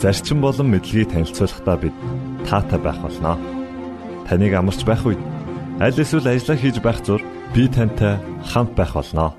зарчим болон мэдлэгийг танилцуулахдаа бид таатай байх болноо. Таныг амарч байх үед аль эсвэл ажиллаа хийж байх зур би тантай хамт байх болноо.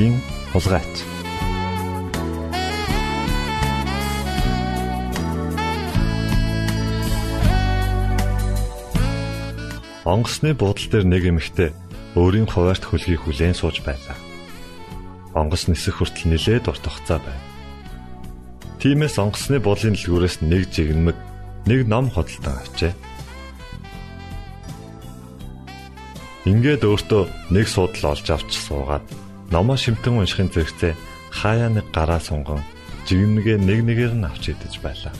Жигнэгийн хулгайч. Онгоцны буудлын дээр нэг эмэгтэй өөрийн хуваарт хөлгийг хүлээн сууж байлаа. Онгоц нисэх хүртэл нилээд урт хугацаа байв. Тиймээс онгоцны буудлын дэлгүүрээс нэг жигнэмэг нэг ном хөдөлтөн авчээ. Ингээд өөртөө нэг суудал олж авч суугаад номоо шимтэн уншихын зэрэгцээ хаяа нэг гараа сунган жигмэгээ нэг нэгээр нь авч идэж байлаа.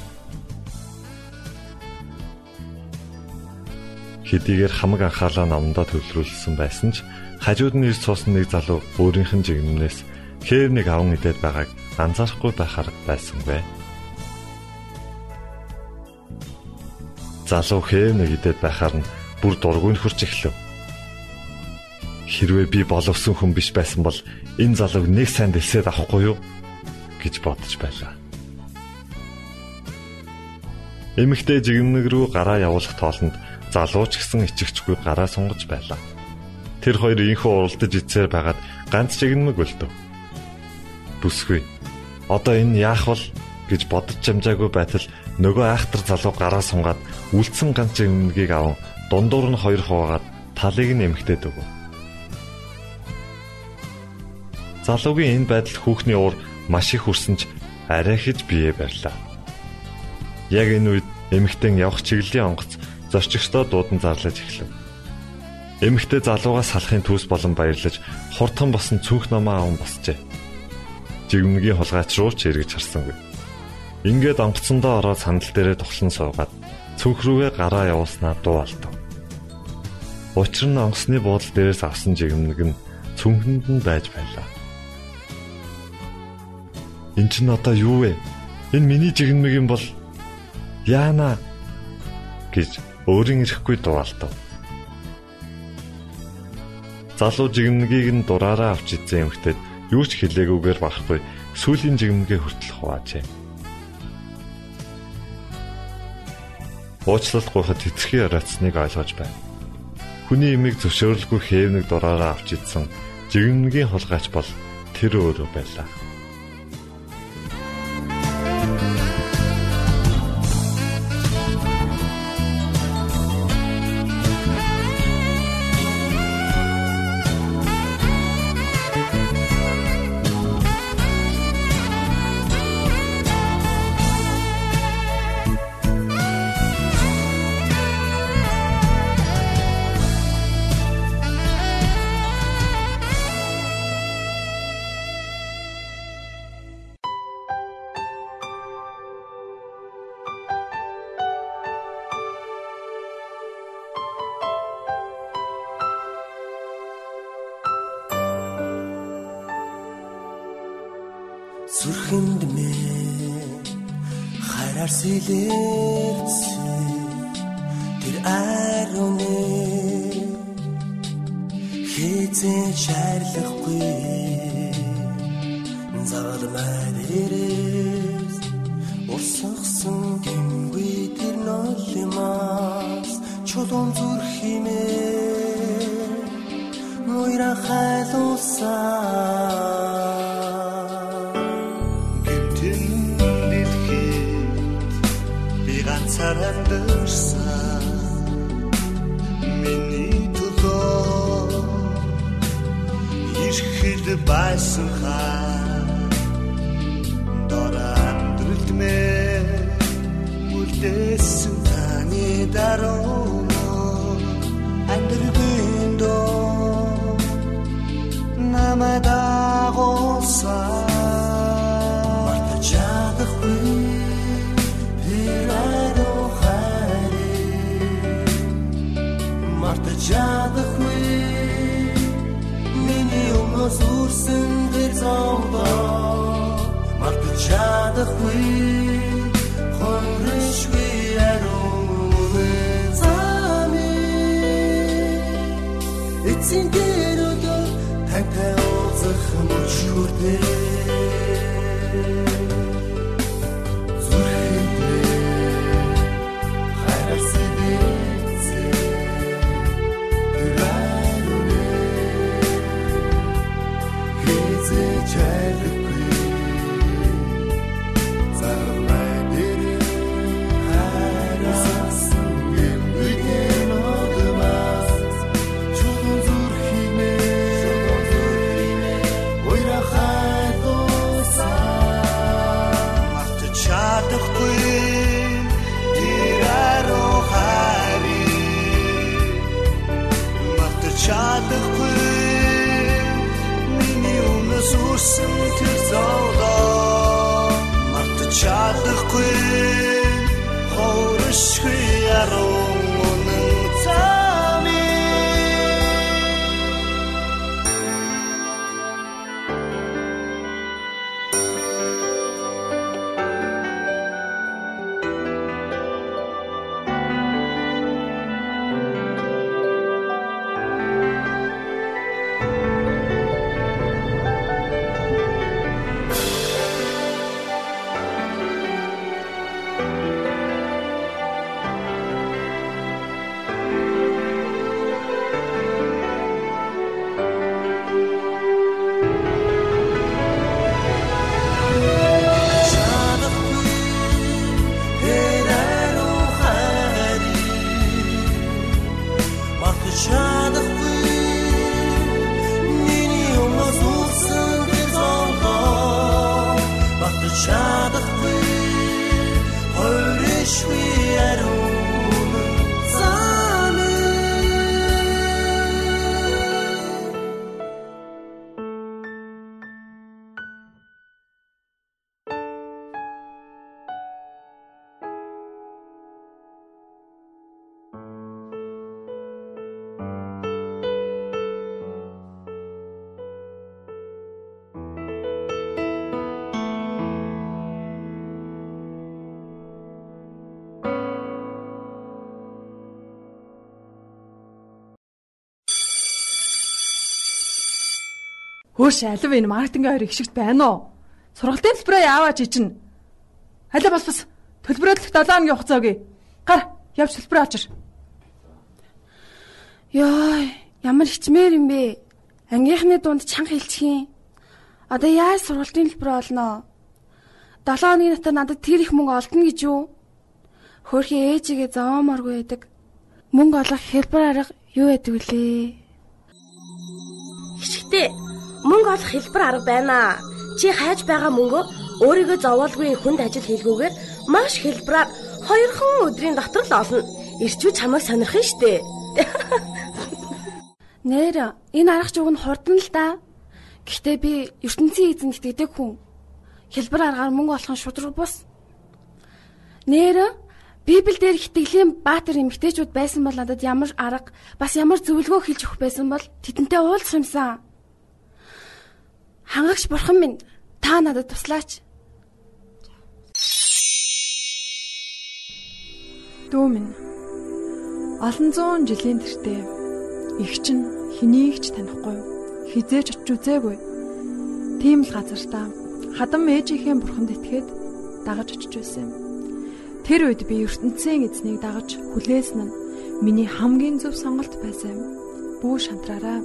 Хэдийгээр хамаг анхаалаа номдоо төвлөрүүлсэн байсан ч хажууд нь ирж суусан нэг залуу өөрийнх нь жигмнээс хээр нэг аван идээд байгааг анзаарахгүй байхаар байсангүй. Залуу хээр нэг идээд байхаар нь бүр дургүй нөхөрч эхлэв. Хэрвээ би боловсон хүн биш байсан бол энэ залууг нэг сайн дэлсээд авахгүй юу гэж бодож байлаа. Эмэгтэй жигнэг рүү гараа явуулах тоолонд залуу ч гэсэн ичгчгүй гараа сунгаж байлаа. Тэр хоёр инхүү уралдаж ицээр байгаад ганц жигнэг өлтөв. Бүсгүй. Одоо энэ яах вэ гэж бодож чамжаагүй байтал нөгөө айхтар залуу гараа сунгаад үлдсэн ганц жигнэгийг аван дундуур нь хоёр хуваагаад талыг нь эмхтээд өгөв. Залуугийн энэ байдал хүүхний уур маш их хүрсэн ч арай хэж бие барьлаа. Яг энэ үед эмэгтэй явах чиглэлийн онгоц зорчигчдоо дуудан зарлаж эхлэв. Эмэгтэй залуугаас салахын төс болон баярлаж хурдхан босон цүнх намаа аван босчээ. Жигмэгийн хулгайч руу ч эргэж харсангүй. Ингээд онгоцондоо ороод сандал дээрээ тухлан суугаад цүнх рүүгээ гараа явуулснаа дуу алдав. Учир нь онгоцны буудлын дээрээс авсан жигмэг нь цүнхэнд нь байж байлаа. Эн чинь одоо юу вэ? Энэ миний жигнэмэг юм бол яана гэж өөрийн ирэхгүй дуалдав. Залуу жигнэгийг нь дураараа авч идсэн эмэгтэйд юу ч хэлээгүйгээр барахгүй сүүлийн жигнэгээ хүртэл хуваажээ. Уучлалт гуйхад хэцэрхий ороцсныг ойлгож байна. Хүний имийг зөвшөөрлгүй хээвнэг дураараа авч идсэн жигнэгийн хулгайч бол тэр өөрөө байлаа. Хараар сэлэрсэн тэр аруны хизээ шаарлахгүй. Загалмай дээрээс усгсан гингүй тэр нолимас чулуун зүрхимээ мойра хайлуусаа ирэхэд байсан хаа дора амьдралд мэ үлдээсэн таны даруй амьдрын доо намайг дагуулсан чадахгүй миний өмнөөс үрсэн тэр зовлоо мартаж чадахгүй. Хонрышгүй аруун зами эцсийн дээр өдөө тантай уулзах мөч хүрдээ Хөөш алив энэ маркетингийн хоёр их шигт байна уу? Сургалтын төлбөрөө яаваач ичнэ. Алив бас бас төлбөрөөлөх 7 хоногийн хугацаа өгье. Гар явж төлбөрөө авчир. Йой, ямар хичмээр юм бэ? Ангийнхны дунд чанга хэлчих юм. Одоо яаж сургалтын төлбөр олноо? 7 хоногийн дотор надад тэр их мөнгө олдно гэж юу? Хөөрхөн ээжигээ зовооморгүй байдаг. Мөнгө олох хэлбэр арга юу байдаг вүлээ? Хичгтээ мөнгө олох хэлбэр арга байна. Чи хайж байгаа мөнгөө өөрийгөө зовоолгүй хүнд ажил хийлгүүгээр маш хэлбэраар хоёрхан өдрийн дотор л олно. Ирчүү чамайг сонирхно штэ. Нэр энэ арга жуг нь хурдан л да. Гэхдээ би ертөнцийн эзэн итгэдэг хүн. Хэлбэр аргаар мөнгө олох нь шудраг бус. Нэр Библиэлд итгэлийн баатар эмэгтэйчүүд байсан бол надад ямар арга бас ямар зөвлөгөө хэлж өгөх байсан бол тэдэнтэй уулзах юмсан. Хангагч бурхан минь та надад туслаач. Дүү минь. Олон зуун жилийн тэртээ их чинь хэнийг ч танихгүй, хизээч очиж үзээгүй. Тийм л газар та хадам ээжийнхээ бурханд итгээд дагаж очиж байсан юм. Тэр үед би ертөнцийн эзнийг дагаж хүлээсэн нь миний хамгийн зөв сонголт байсан юм. Бүү шантраараа.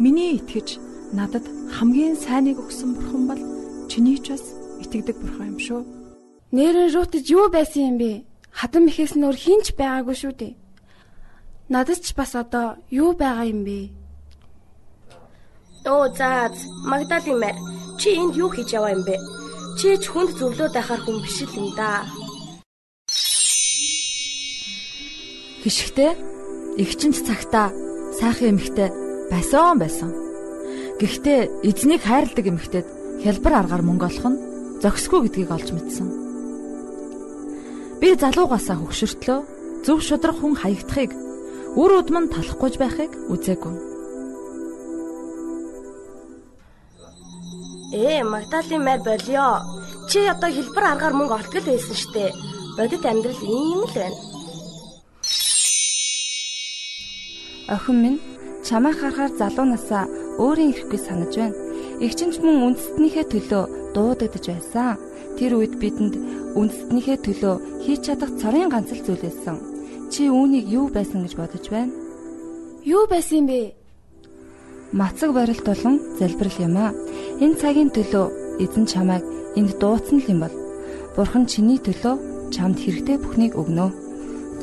Миний итгэж надад хамгийн сайныг өгсөн бурхан бол чиний ч бас итгэдэг бурхан юм шүү. Нэрэн рутж юу байсан юм бэ? Хадам ихээс нөр хинч байгаагүй шүү дээ. Надад ч бас одоо юу байгаа юм бэ? Оо заа Магдалин мэр чи энд юу хийж яваа юм бэ? Чи ч хүнд зөвлөөд байхаар хүн биш л юм да. Хишгтээ эгчэнц цагта сайхан эмэгтэй байсан байсан. Гэхдээ эзнийг хайрладаг эмэгтэйд хялбар аргаар мөнгө олох нь зохисгүй гэдгийг олж мэдсэн. Би залуугасаа хөвгшөртлөө зөв шудрах хүн хаягдахыг үр удман талахгүйж байхыг үзээгүй. Ээ Магдалин мэр болио. Чи одоо хэлбэр аргаар мөнгө олтгол байсан штэ. Бодит амьдрал ийм л байна. Охин минь чамайг харахаар залуу насаа өөрийн ирэхгүй санаж байна. Игчинч мөн үндэстнийхээ төлөө дуудагдж байсан. Тэр үед бидэнд үндэстнийхээ төлөө хийж чадах цорын ганц л зүйл байсан. Чи үүнийг юу байсан гэж бодож байна? Юу байсан юм бэ? Мацаг барилт болон залбирал юм аа. Энэ цагийн төлөө эзэн чамайг энд дуудсан л юм бол Бурхан чиний төлөө чамд хэрэгтэй бүхнийг өгнө.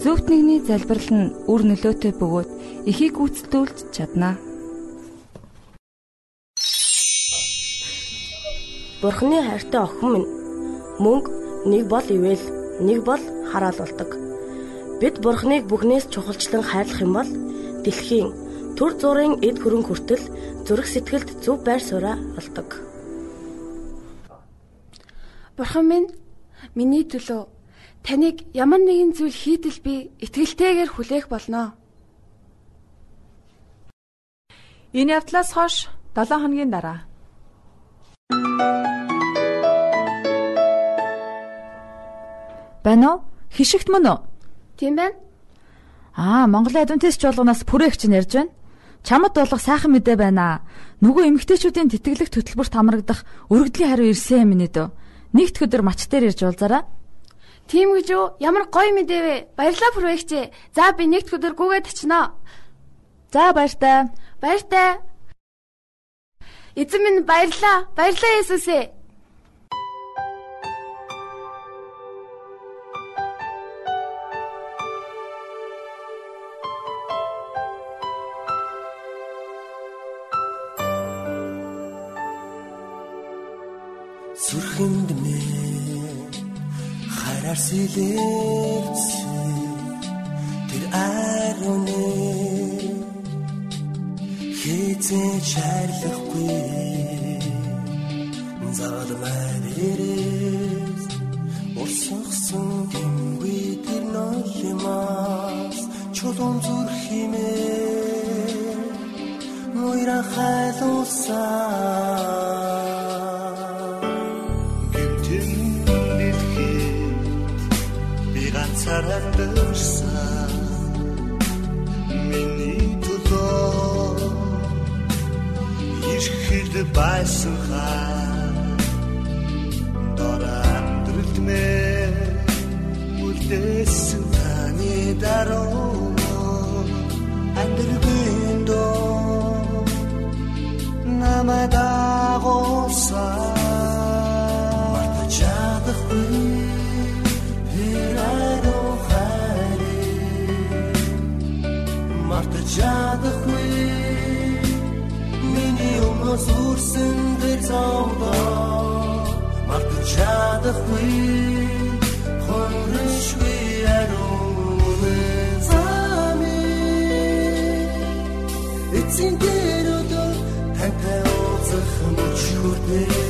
Зөвхт нэгний залбирал нь үр нөлөөтэй бөгөөд эхийг гүйцэтгүүлж чаднаа. Бурхны хайртай охин минь мөнгө нэг бол ивэл нэг бол хараал болдог. Бид Бурхныг бүхнээс чухалчлан хайрлах юм бол дэлхийн төр зургийн эд хөрөнгө хүртэл зүрх сэтгэлд зөв байр сууриа олдог. Бурхан минь миний төлөө таныг ямар нэгэн зүйл хийдэл би итгэлтэйгээр хүлээх болно. Энэ явдлаас хойш 7 хоногийн дараа Байна уу? Хишигт мөн үү? Тийм байна. Аа, Монголын адвентист жуулганаас бүрээгч нь ярьж байна. Чамд болох сайхан мэдээ байна. Нөгөө эмгтээчүүдийн тэтгэлэг хөтөлбөрт хамрагдах өргөдлийн хариу ирсэн юм нэ дөө. Нэгд өдөр мач дээр ирж уулзаараа. Тийм гэж юу? Ямар гоё мэдээ вэ? Баярлалаа бүрээгч. За би нэгд өдөр гүгээд очиноо. За баяртай. Баяртай. Эзэн минь баярлаа. Баярлаа Есүс ээ. Сүрхэнд мэ хараар сэлэрсэн тэр аруны хизээ чарлахгүй залмай дээрээс урсгсан гингүй тэр нойлмас чулуун зүрх химээ мойра хайлуулсан байсан хаа дор амьдралд мэ үлдээсэн таны даруй амьдралын доо намайг дагуулсан мартаж чадахгүй хэрэг хайр мартаж чадахгүй миний өмнөөс үрсэн тэр зовлоо мартаж чадахгүй хонрышгүй аруун зами эцсийн дээр өдөр тантай уулзах мөч хүрдээ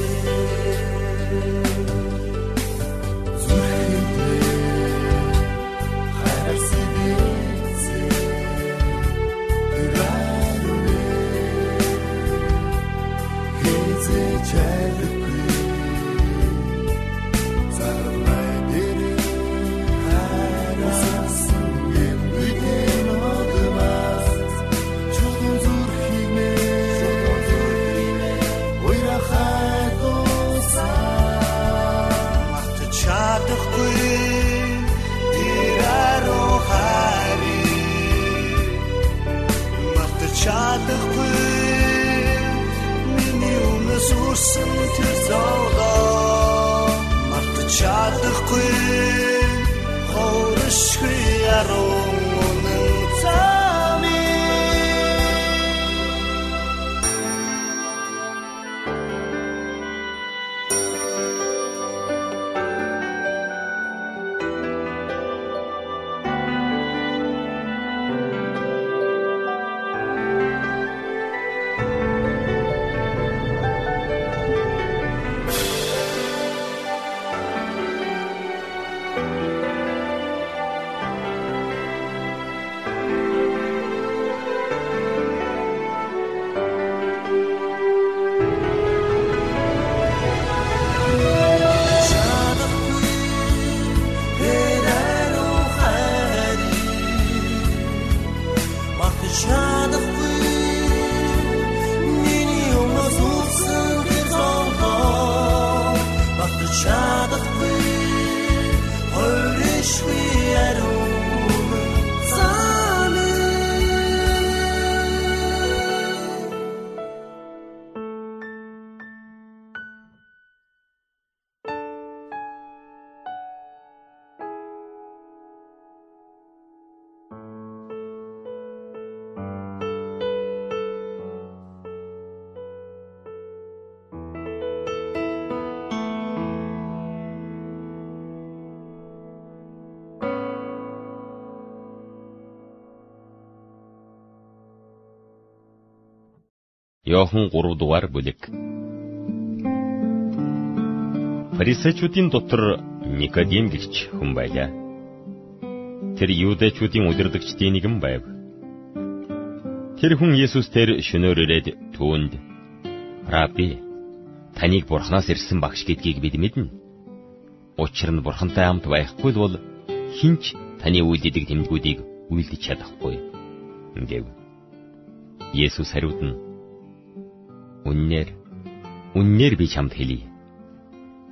Йохан 3 дугаар бүлэг. Фарисеучүүдийн дотор Никодим гэгч хүн байлаа. Тэр юудэчүүдийн удирдагчдын нэгэн байв. Тэр хүн Есүстээр шөнөөр ирээд түүнд "Рабби, таныг Бурханаас ирсэн багш гэдгийг бид мэднэ. Учир нь Бурхантай хамт байхгүй бол хинч таны үйлддэг тэмдгүүдийг үйлдэж чадахгүй" гэв. Есүс хариуд нь "Үннээр, үннээр би чамд хэлье.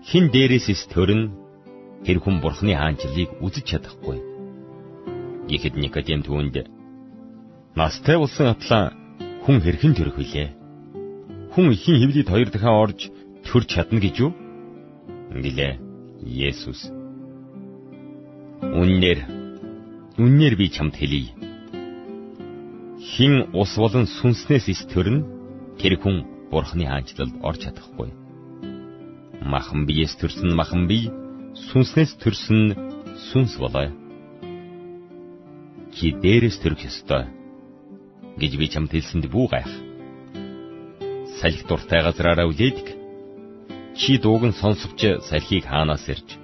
Хин дээрээс эс төрн тэр хүн Бурханы хаанчлалыг үзэж чадахгүй." Гэхэд Никодем түүнд настай болсон атлаа хүн хэрхэн төрөх вүлээ? Хүн ихийн хөвлөд хоёр дахин орж төрж чадна гэж юу? гэлээ Есүс. Үннээр үннээр би чамд хэлье. Хин ус болон сүнснээс ис төрн тэр хүн Бурхны хаанчлалд орж чадахгүй. Махан биеэс төрсөн махан бие, сүнснээс төрсөн сүнс болоо. Чи дээрээс төрөх ёстой гэж би чамд хэлсэнд бүү гайх. Салхи дуртай газраараа үлээдэг. Чи дууг нь сонсовч салхийг хаанаас ирж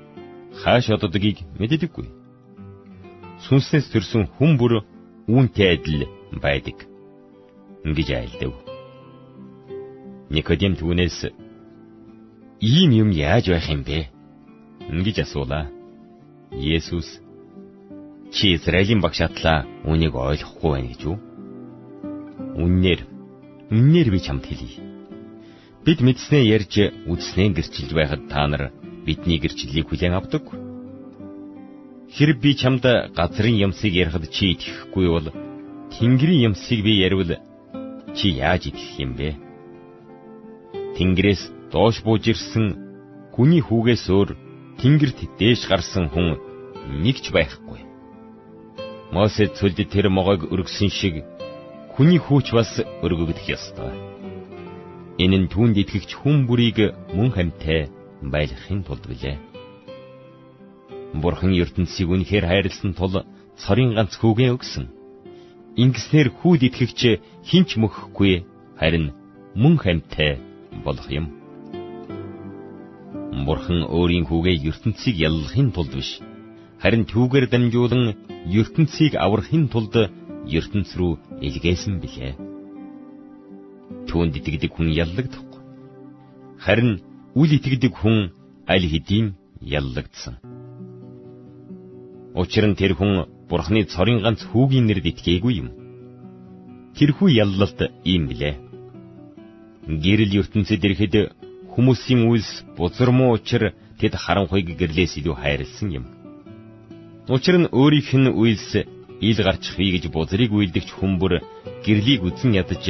хааш оддгийг мэддэггүй. Сүнснээс төрсөн хүн бүр үүнтэй адил байдаг. Ингэж айлдав. Никодим түүнээс ийм юм яаж байх юм бэ? гэж асуулаа. Есүс чи Израилийн багш атлаа үнийг ойлгохгүй байна гэж үү? Үннээр үннээр би чамд хэлье. Бид мэдснээ ярьж үзснээ гэрчилж байхад та нар бидний гэрчлэлийг хүлээн авдаг. Хэрэг би чамд газрын юмсыг ярихад чи итгэхгүй бол Тэнгэрийн юмсыг би яривал чи яаж итгэх юм бэ? Тэнгэрээс доош бууж ирсэн хүний хүүгээс өөр Тэнгэрт дээш гарсан хүн нэг ч байхгүй. Мосе цөлд тэр могойг өргөсөн шиг хүний хүүч бас өргөгдөх ёстой. Энэ нь түүнд итгэгч хүн бүрийг мөн хамтай байлгахын тулд билээ. Бурхан ертөнцийг үнэхээр хайрлсан тул цорын ганц хүүгээ өгсөн. Ингэснээр хүүд итгэгч хинч мөхөхгүй харин мөн хамтай болох юм. Бурхан өөрийн хүүгээ ертөнцийг яллахын тулд биш, харин түүгээр дамжуулан ертөнцийг аврахын тулд ертөнц рүү илгээсэн билээ. Түүнд итгэдэг хүн яллагдахгүй. Харин үл итгэдэг хүн аль хэдийн яллагдсан. Учир нь тэр хүн Бурхны цорын ганц хүүгийн нэрд итгээгүй юм. Тэрхүү яллалт ийм билээ. Гэрэл ертөнцид ирэхэд хүмүүсийн үйлс бузар муу учир тэд харанхуйг гэрлээс илүү хайрлсан юм. Учир нь өөрийнх нь үйлс ил гарчихъя гэж бузрыг үйлдэгч хүмүүр гэрлийг үзэн ядаж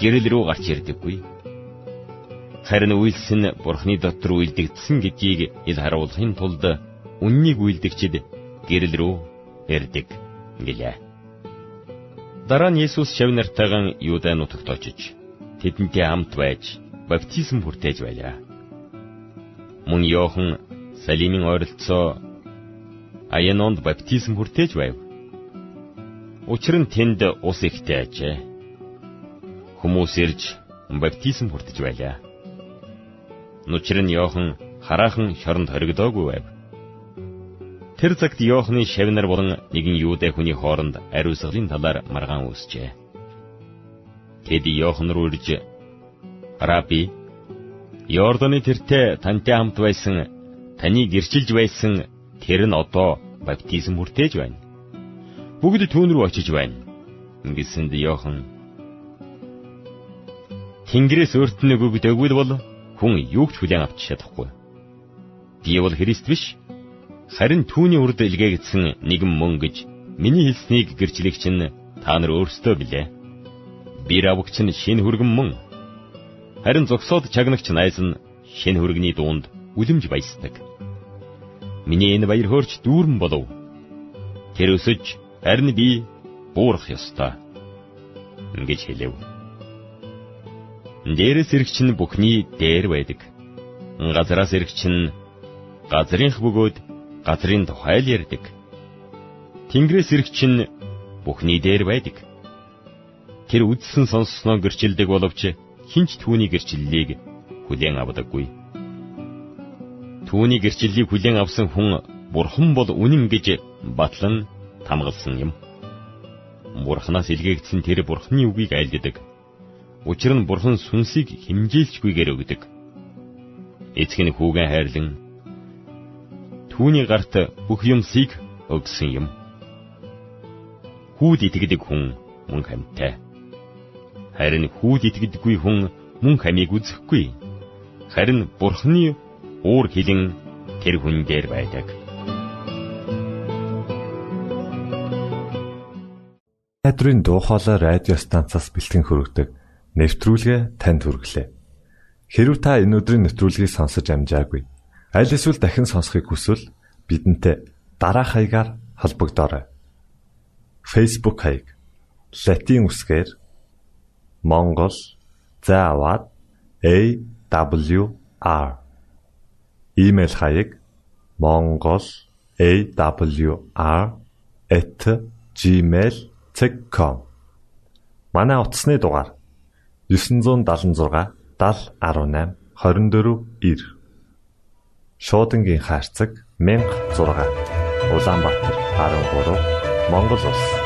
гэрэл рүү гарч ирдэггүй. Харин үйлс нь Бурхны дотор үйлдэгдсэн гэдгийг ил харуулахын тулд үннийг үйлдэгчд гэрэл рүү ирдэг гэлээ. Дараа нь Есүс шавнартайган Юудаа нутагт очиж тэдэнтэй хамт байж баптизм хүртээж байлаа. Мөн Йохан Салимын ойролцоо Аянонд баптизм хүртээж байв. Учир нь тэнд ус ихтэй ажээ. Хүмүүс ирж баптизм хүртэж байлаа. Нүчир нь Йохан хараахан шоронд хоригдоогүй байв. Тэр цагт Йоохны шавнар болон нэгэн юудэ хүний хооронд ариусгалын талаар маргаан үүсжээ. Тэд Йохан руу ирж "Раби, Йорданы тэртээ тантай хамт байсан, таны гэрчилж байсан тэр нь одоо баптизм хүртээж байна. Бүгд түүн рүү очиж байна." Ингэсэнд Йохан Тэнгэрээс өөрт нь өгөгдөөгүй бол хүн юу ч хүлээн авч чадахгүй. Би бол Христ биш харин түүний урд илгээгдсэн нэгэн мөн гэж миний хэлснийг гэрчлэгч нь та нар өөрсдөө билээ. Бир авагч нь шинэ хүргэн мөн. Харин зогсоод чагнагч найз нь шинэ хүргэний дуунд үлэмж баясдаг. Миний энэ баяр хөөрч дүүрэн болов. Тэр өсөж харин би буурах ёстой. гэж хэлэв. Дээрээс ирэгч нь бүхний дээр байдаг. Газраас ирэгч нь газрынх бөгөөд газрын тухай л ярьдаг. Тэнгэрээс ирэх чинь бүхний дээр байдаг. Тэр үдсэн сонссноо гэрчилдэг боловч хинч түүний гэрчлэлийг хүлээн авдаггүй. Түүний гэрчлэлийг хүлээн авсан хүн бурхан бол үнэн гэж батлан тамгалсан юм. Бурханаас илгээгдсэн тэр бурханы үгийг айлддаг. Учир нь бурхан сүнсийг химжээлчгүйгээр өгдөг. Эцэг нь хүүгэн хайрлан түүний гарт бүх юмсыг өгсөн юм. Хүүд итгэдэг хүн мөн хамтай. Харин хүүд итгэдэггүй хүн мөн хамийг үзэхгүй. Харин бурханы уур хилэн тэр хүн дээр байдаг. Найдрын дуу хоолой радио станцаас бэлтгэн хөрөгдөг нэвтрүүлгээ танд хүргэлээ. Хэрв та энэ өдрийн нэвтрүүлгийг сонсож амжаагүй аль эсвэл дахин сонсохыг хүсвэл бидэнтэй дараах хаягаар холбогдорой. Facebook хаяг: Satiin үсгээр Монгол заавад AWR Имейл хаяг mongol@awr@gmail Цэгком. Манай утасны дугаар 976 7018 24 9. Шуудангийн хаяцаг 16 Улаанбаатар 13 Монгол улс.